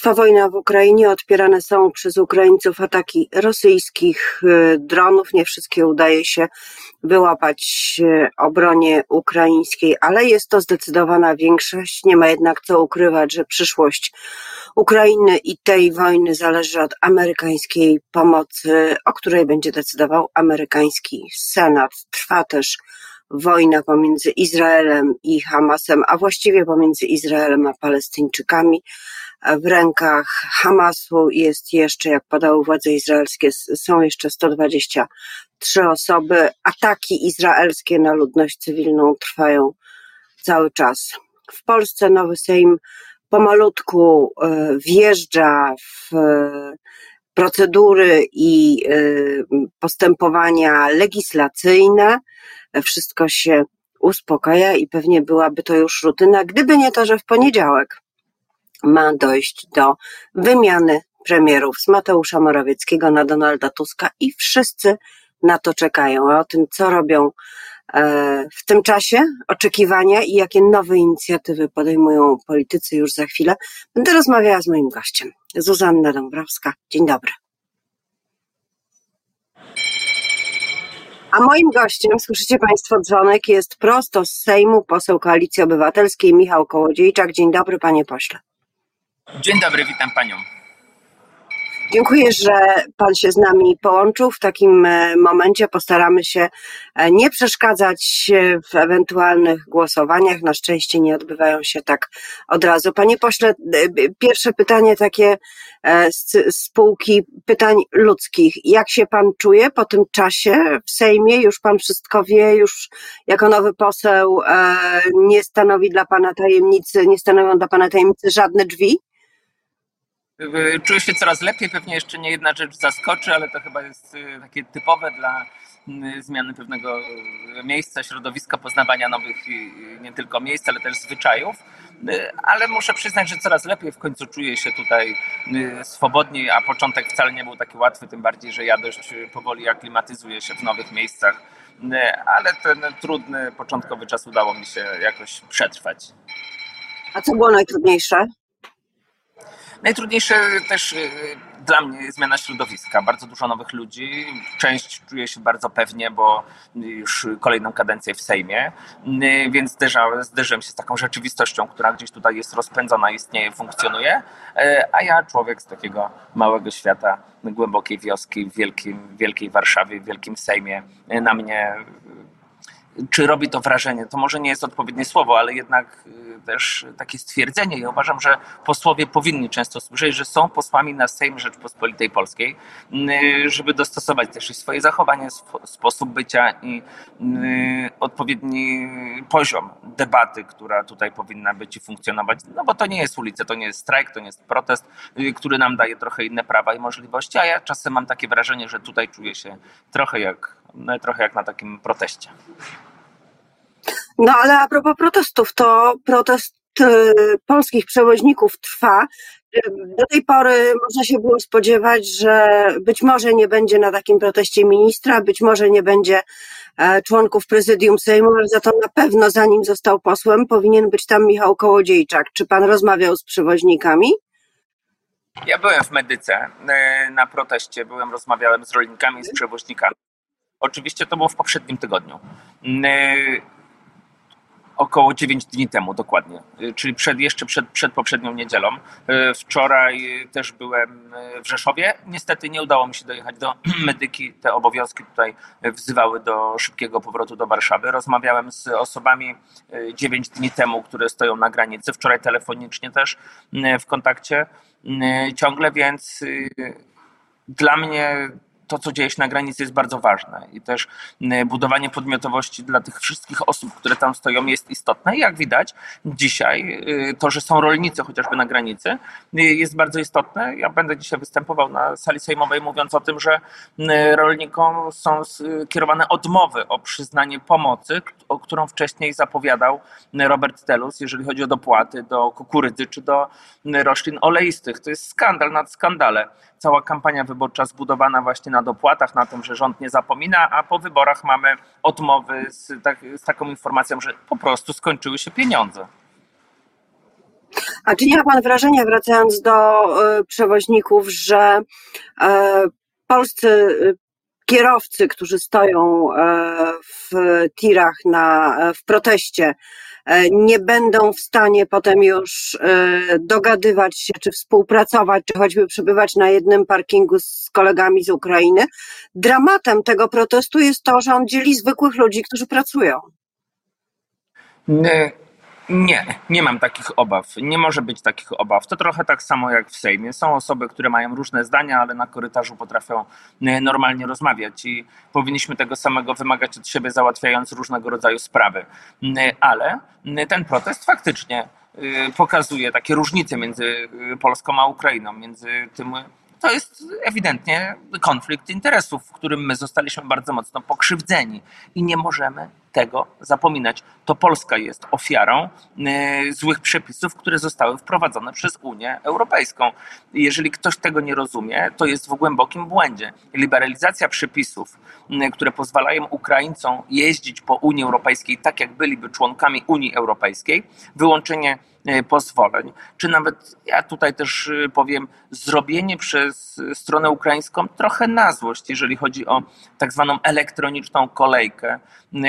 Trwa wojna w Ukrainie, odpierane są przez Ukraińców ataki rosyjskich y, dronów. Nie wszystkie udaje się wyłapać y, obronie ukraińskiej, ale jest to zdecydowana większość. Nie ma jednak co ukrywać, że przyszłość Ukrainy i tej wojny zależy od amerykańskiej pomocy, o której będzie decydował amerykański Senat. Trwa też wojna pomiędzy Izraelem i Hamasem, a właściwie pomiędzy Izraelem a Palestyńczykami. W rękach Hamasu jest jeszcze, jak podały władze izraelskie, są jeszcze 123 osoby. Ataki izraelskie na ludność cywilną trwają cały czas. W Polsce nowy Sejm pomalutku e, wjeżdża w e, procedury i e, postępowania legislacyjne wszystko się uspokaja i pewnie byłaby to już rutyna, gdyby nie to, że w poniedziałek ma dojść do wymiany premierów z Mateusza Morawieckiego na Donalda Tuska i wszyscy na to czekają. A o tym, co robią e, w tym czasie oczekiwania i jakie nowe inicjatywy podejmują politycy już za chwilę, będę rozmawiała z moim gościem, Zuzanna Dąbrowska. Dzień dobry. A moim gościem, słyszycie Państwo dzwonek, jest prosto z Sejmu poseł Koalicji Obywatelskiej Michał Kołodziejczak. Dzień dobry, panie pośle. Dzień dobry, witam panią. Dziękuję, że Pan się z nami połączył. W takim e, momencie postaramy się e, nie przeszkadzać w ewentualnych głosowaniach. Na szczęście nie odbywają się tak od razu. Panie pośle, e, pierwsze pytanie takie z spółki pytań ludzkich. Jak się Pan czuje po tym czasie w Sejmie? Już Pan wszystko wie, już jako nowy poseł nie stanowi dla Pana tajemnicy, nie stanowią dla Pana tajemnicy żadne drzwi? Y, czuję się coraz lepiej, pewnie jeszcze nie jedna rzecz zaskoczy, ale to chyba jest y, takie typowe dla y, zmiany pewnego miejsca, środowiska, poznawania nowych nie tylko miejsc, ale też zwyczajów. Ale muszę przyznać, że coraz lepiej w końcu czuję się tutaj swobodniej, a początek wcale nie był taki łatwy, tym bardziej, że ja dość powoli aklimatyzuję się w nowych miejscach. Ale ten trudny początkowy czas udało mi się jakoś przetrwać. A co było najtrudniejsze? Najtrudniejsze też y, dla mnie zmiana środowiska. Bardzo dużo nowych ludzi. Część czuje się bardzo pewnie, bo już kolejną kadencję w Sejmie, y, więc zderzałem, zderzyłem się z taką rzeczywistością, która gdzieś tutaj jest rozpędzona, istnieje, funkcjonuje. Y, a ja, człowiek z takiego małego świata, głębokiej wioski, w wielkim, wielkiej Warszawie, w wielkim Sejmie, na mnie czy robi to wrażenie? To może nie jest odpowiednie słowo, ale jednak y, też takie stwierdzenie. Ja uważam, że posłowie powinni często słyszeć, że są posłami na Sejm Rzeczpospolitej Polskiej, y, żeby dostosować też i swoje zachowanie, sposób bycia i y, odpowiedni poziom debaty, która tutaj powinna być i funkcjonować. No bo to nie jest ulica, to nie jest strajk, to nie jest protest, który nam daje trochę inne prawa i możliwości, a ja czasem mam takie wrażenie, że tutaj czuję się trochę jak, no, trochę jak na takim proteście. No ale a propos protestów, to protest y, polskich przewoźników trwa. Y, do tej pory można się było spodziewać, że być może nie będzie na takim proteście ministra, być może nie będzie e, członków prezydium Sejmu, ale za to na pewno zanim został posłem powinien być tam Michał Kołodziejczak. Czy pan rozmawiał z przewoźnikami? Ja byłem w Medyce e, na proteście, byłem, rozmawiałem z rolnikami, z przewoźnikami. Oczywiście to było w poprzednim tygodniu. Około 9 dni temu dokładnie, y, czyli przed, jeszcze przed, przed poprzednią niedzielą. Y, wczoraj też byłem y, w Rzeszowie. Niestety nie udało mi się dojechać do medyki. Te obowiązki tutaj wzywały do szybkiego powrotu do Warszawy. Rozmawiałem z osobami 9 dni temu, które stoją na granicy. Wczoraj telefonicznie też w kontakcie ciągle, więc dla mnie to, co dzieje się na granicy, jest bardzo ważne i też mm, budowanie podmiotowości dla tych wszystkich osób, które tam stoją, jest istotne. I jak widać dzisiaj, y, to, że są rolnicy chociażby na granicy, y, jest bardzo istotne. Ja będę dzisiaj występował na sali sejmowej, mówiąc o tym, że y, rolnikom są kierowane odmowy o przyznanie pomocy, o którą wcześniej zapowiadał Robert Telus, jeżeli chodzi o dopłaty do kukurydzy czy do roślin oleistych. To jest skandal nad skandale. Cała kampania wyborcza zbudowana właśnie na na dopłatach, na tym, że rząd nie zapomina, a po wyborach mamy odmowy z, tak, z taką informacją, że po prostu skończyły się pieniądze. A czy nie ma Pan wrażenia, wracając do y, przewoźników, że y, polscy y, kierowcy, którzy stoją w tirach na, w proteście, nie będą w stanie potem już dogadywać się, czy współpracować, czy choćby przebywać na jednym parkingu z kolegami z Ukrainy. Dramatem tego protestu jest to, że on dzieli zwykłych ludzi, którzy pracują. Nie nie, nie mam takich obaw. Nie może być takich obaw. To trochę tak samo jak w Sejmie. Są osoby, które mają różne zdania, ale na korytarzu potrafią e, normalnie rozmawiać i powinniśmy tego samego wymagać od siebie, załatwiając różnego rodzaju sprawy. E, ale e, ten protest faktycznie pokazuje takie różnice między Polską a Ukrainą, między tym to jest ewidentnie konflikt interesów, w którym my zostaliśmy bardzo mocno pokrzywdzeni i nie możemy tego zapominać. To Polska jest ofiarą y, złych przepisów, które zostały wprowadzone przez Unię Europejską. Jeżeli ktoś tego nie rozumie, to jest w głębokim błędzie. Liberalizacja przepisów, które pozwalają Ukraińcom jeździć po Unii Europejskiej tak, jak byliby członkami Unii Europejskiej, wyłączenie y, pozwoleń, czy nawet ja tutaj też powiem, zrobienie przez stronę ukraińską trochę na złość, jeżeli chodzi o tak zwaną elektroniczną kolejkę,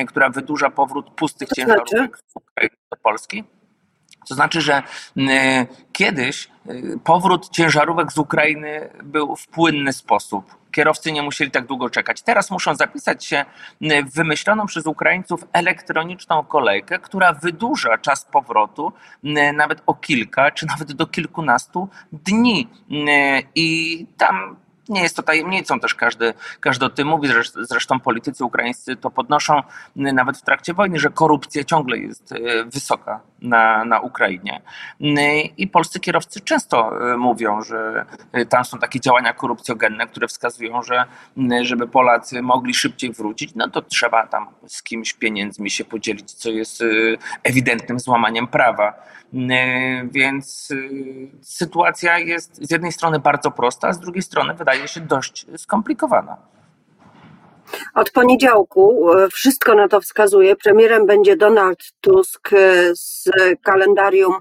która wydłuża powrót pustych to ciężarówek znaczy? do Polski. To znaczy, że kiedyś y, powrót ciężarówek z Ukrainy był w płynny sposób. Kierowcy nie musieli tak długo czekać. Teraz muszą zapisać się w wymyśloną przez Ukraińców elektroniczną kolejkę, która wydłuża czas powrotu nawet o kilka, czy nawet do kilkunastu dni. I tam nie jest to tajemnicą, też każdy, każdy o tym mówi, zresztą politycy ukraińscy to podnoszą nawet w trakcie wojny, że korupcja ciągle jest e, wysoka na, na Ukrainie. I polscy kierowcy często e, mówią, że e, tam są takie działania korupcjogenne, które wskazują, że żeby Polacy mogli szybciej wrócić, no to trzeba tam z kimś pieniędzmi się podzielić, co jest ewidentnym złamaniem prawa. Więc sytuacja jest z jednej strony bardzo prosta, a z drugiej strony wydaje się dość skomplikowana. Od poniedziałku e, wszystko na to wskazuje. Premierem będzie Donald Tusk e, z kalendarium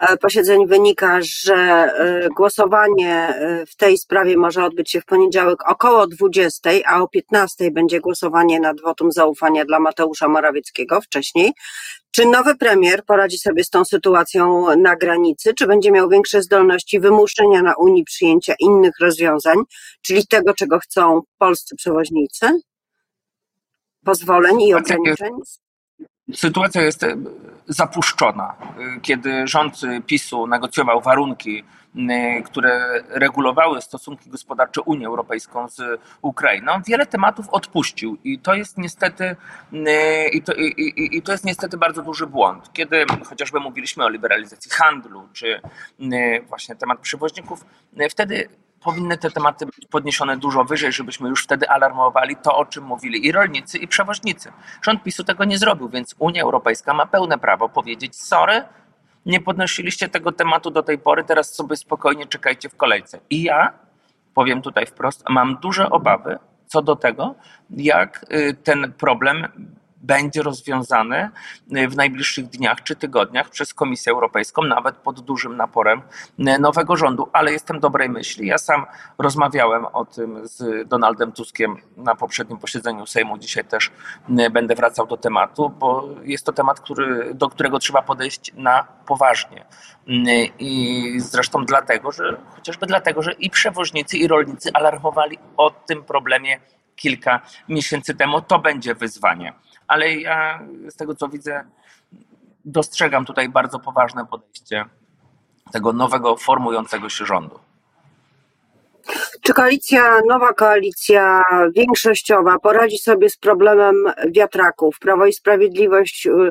e, posiedzeń wynika, że głosowanie w tej sprawie może odbyć się w poniedziałek około 20, a o 15 będzie głosowanie nad wotum zaufania dla Mateusza Morawieckiego wcześniej. Czy nowy premier poradzi sobie z tą sytuacją na granicy? Czy będzie miał większe zdolności wymuszenia na Unii przyjęcia innych rozwiązań, czyli tego, czego chcą polscy przewoźnicy? Pozwoleń i ograniczeń? Sytuacja jest e, zapuszczona. E, kiedy rząd PiSu negocjował warunki, e, które regulowały stosunki gospodarcze Unii Europejską z Ukrainą, wiele tematów odpuścił i to jest niestety i to, i, i to jest niestety bardzo duży błąd. Kiedy chociażby mówiliśmy o liberalizacji handlu, czy właśnie temat przewoźników, wtedy powinny te tematy być podniesione dużo wyżej, żebyśmy już wtedy alarmowali to, o czym mówili i rolnicy, i przewoźnicy. Rząd PiSu tego nie zrobił, więc Unia Europejska ma pełne prawo powiedzieć: sorry, nie podnosiliście tego tematu do tej pory, teraz sobie spokojnie czekajcie w kolejce. I ja powiem tutaj wprost, mam duże obawy co do tego, jak y, ten problem będzie rozwiązany y, w najbliższych dniach czy tygodniach przez Komisję Europejską, nawet pod dużym naporem y, nowego rządu. Ale jestem dobrej myśli. Ja sam rozmawiałem o tym z Donaldem Tuskiem na poprzednim posiedzeniu Sejmu. Dzisiaj też y, będę wracał do tematu, bo jest to temat, który, do którego trzeba podejść na poważnie. I zresztą dlatego, że chociażby dlatego, że i przewoźnicy, i rolnicy alarmowali o tym problemie kilka miesięcy temu. To będzie wyzwanie ale ja z tego co widzę, dostrzegam tutaj bardzo poważne podejście tego nowego, formującego się rządu. Czy koalicja, nowa koalicja większościowa poradzi sobie z problemem wiatraków? Prawo i Sprawiedliwość y,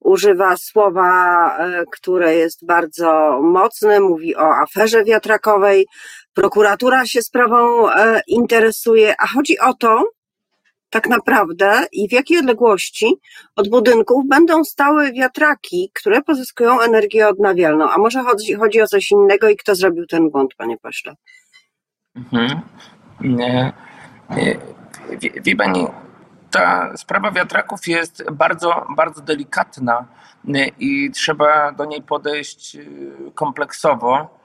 używa słowa, y, które jest bardzo mocne, mówi o aferze wiatrakowej. Prokuratura się sprawą y, interesuje, a chodzi o to, tak naprawdę i w jakiej odległości od budynków będą stały wiatraki, które pozyskują energię odnawialną. A może chodzi, chodzi o coś innego i kto zrobił ten błąd, panie pośle? Mhm. Wie, wie pani, Ta sprawa wiatraków jest bardzo, bardzo delikatna i trzeba do niej podejść kompleksowo.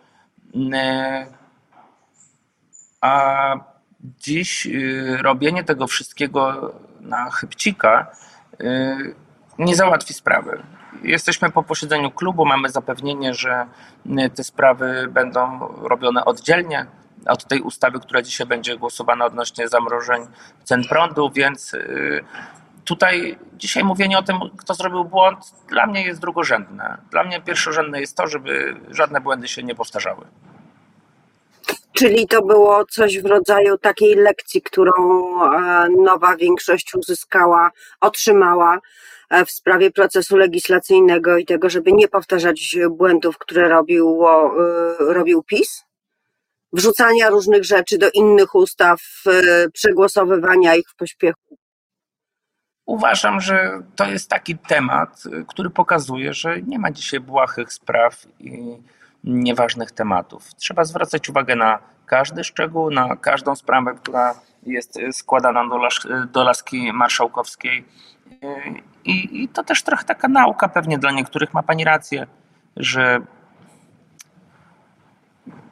A dziś robienie tego wszystkiego na chybcika nie załatwi sprawy. Jesteśmy po posiedzeniu klubu, mamy zapewnienie, że te sprawy będą robione oddzielnie od tej ustawy, która dzisiaj będzie głosowana odnośnie zamrożeń cen prądu, więc y, tutaj dzisiaj mówienie o tym, kto zrobił błąd, dla mnie jest drugorzędne. Dla mnie pierwszorzędne jest to, żeby żadne błędy się nie powtarzały. Czyli to było coś w rodzaju takiej lekcji, którą e, nowa większość uzyskała, otrzymała e, w sprawie procesu legislacyjnego i tego, żeby nie powtarzać błędów, które robił, e, robił PiS? Wrzucania różnych rzeczy do innych ustaw, przegłosowywania ich w pośpiechu. Uważam, że to jest taki temat, który pokazuje, że nie ma dzisiaj błahych spraw i nieważnych tematów. Trzeba zwracać uwagę na każdy szczegół, na każdą sprawę, która jest składana do, las, do laski marszałkowskiej. I, I to też trochę taka nauka pewnie dla niektórych. Ma pani rację, że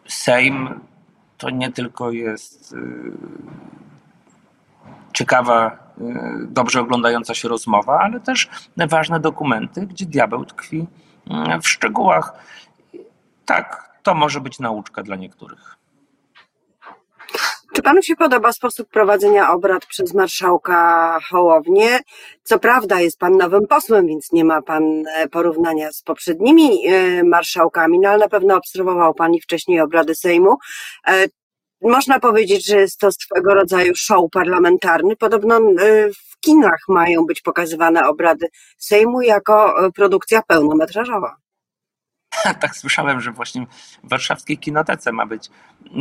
Sejm to nie tylko jest ciekawa, dobrze oglądająca się rozmowa, ale też ważne dokumenty, gdzie diabeł tkwi w szczegółach. Tak, to może być nauczka dla niektórych. Czy panu się podoba sposób prowadzenia obrad przez marszałka Hołownię? Co prawda jest pan nowym posłem, więc nie ma pan e, porównania z poprzednimi e, marszałkami, no ale na pewno obserwował pan i wcześniej obrady Sejmu. E, można powiedzieć, że jest to swego rodzaju show parlamentarny. Podobno w kinach mają być pokazywane obrady Sejmu jako produkcja pełnometrażowa. tak słyszałem, że właśnie w warszawskiej kinotece ma być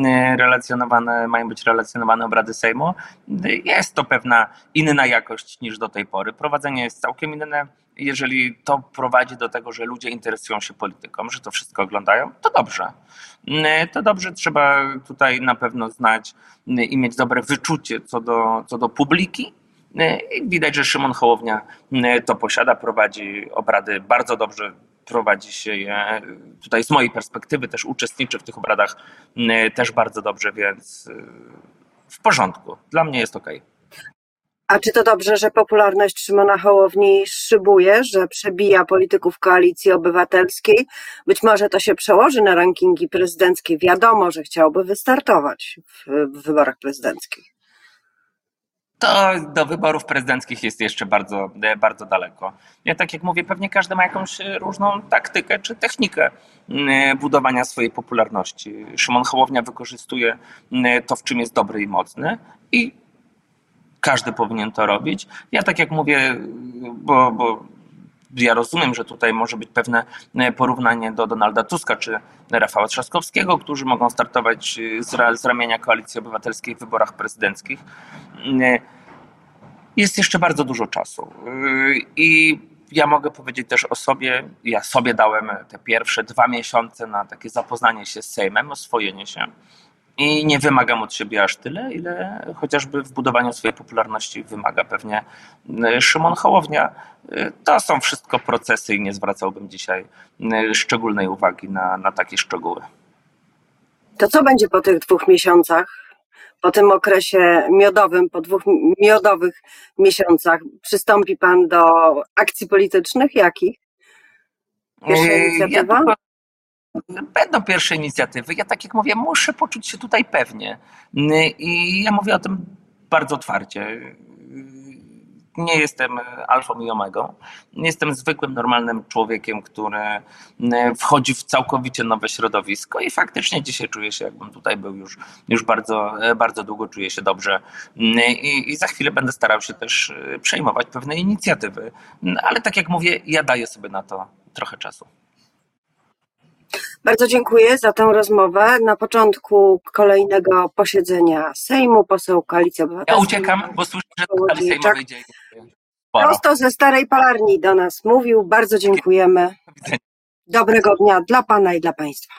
e, relacjonowane, mają być relacjonowane obrady Sejmu. Jest to pewna inna jakość niż do tej pory. Prowadzenie jest całkiem inne. Jeżeli to prowadzi do tego, że ludzie interesują się polityką, że to wszystko oglądają, to dobrze. E, to dobrze, trzeba tutaj na pewno znać i mieć dobre wyczucie co do, co do publiki, e, Widać, że Szymon Hołownia to posiada, prowadzi obrady bardzo dobrze prowadzi się je tutaj z mojej perspektywy, też uczestniczy w tych obradach też bardzo dobrze, więc y, w porządku. Dla mnie jest ok. A czy to dobrze, że popularność Szymona Hołowni szybuje, że przebija polityków koalicji obywatelskiej? Być może to się przełoży na rankingi prezydenckie. Wiadomo, że chciałby wystartować w, w wyborach prezydenckich to do wyborów prezydenckich jest jeszcze bardzo, bardzo daleko. Ja tak jak mówię, pewnie każdy ma jakąś różną taktykę czy technikę mm, budowania swojej popularności. Szymon Hołownia wykorzystuje mm, to, w czym jest dobry i mocny i każdy powinien to robić. Ja tak jak mówię, bo, bo ja rozumiem, że tutaj może być pewne porównanie do Donalda Tuska czy Rafała Trzaskowskiego, którzy mogą startować z, z ramienia Koalicji Obywatelskiej w wyborach prezydenckich. Jest jeszcze bardzo dużo czasu. I ja mogę powiedzieć też o sobie, ja sobie dałem te pierwsze dwa miesiące na takie zapoznanie się z Sejmem, oswojenie się. I nie wymagam od siebie aż tyle, ile chociażby w budowaniu swojej popularności wymaga pewnie y, Szymon Hołownia. Y, to są wszystko procesy i nie zwracałbym dzisiaj szczególnej uwagi na, na takie szczegóły. To co będzie po tych dwóch miesiącach? Po tym okresie miodowym, po dwóch miodowych miesiącach, przystąpi Pan do akcji politycznych? Jakich? Pierwsza inicjatywa? Ja Będą pierwsze inicjatywy. Ja tak jak mówię, muszę poczuć się tutaj pewnie. I ja mówię o tym bardzo otwarcie. Nie jestem alfą i omegą. Jestem zwykłym, normalnym człowiekiem, który wchodzi w całkowicie nowe środowisko i faktycznie dzisiaj czuję się, jakbym tutaj był już, już bardzo, bardzo długo, czuję się dobrze. I, I za chwilę będę starał się też przejmować pewne inicjatywy. Ale tak jak mówię, ja daję sobie na to trochę czasu. Bardzo dziękuję za tę rozmowę. Na początku kolejnego posiedzenia Sejmu poseł Koalicji Obywatelskiej. Ja uciekam, bo słyszę, że to Sejmowej dzieje. Prosto ze Starej Palarni do nas mówił. Bardzo dziękujemy. Dobrego dnia dla Pana i dla Państwa.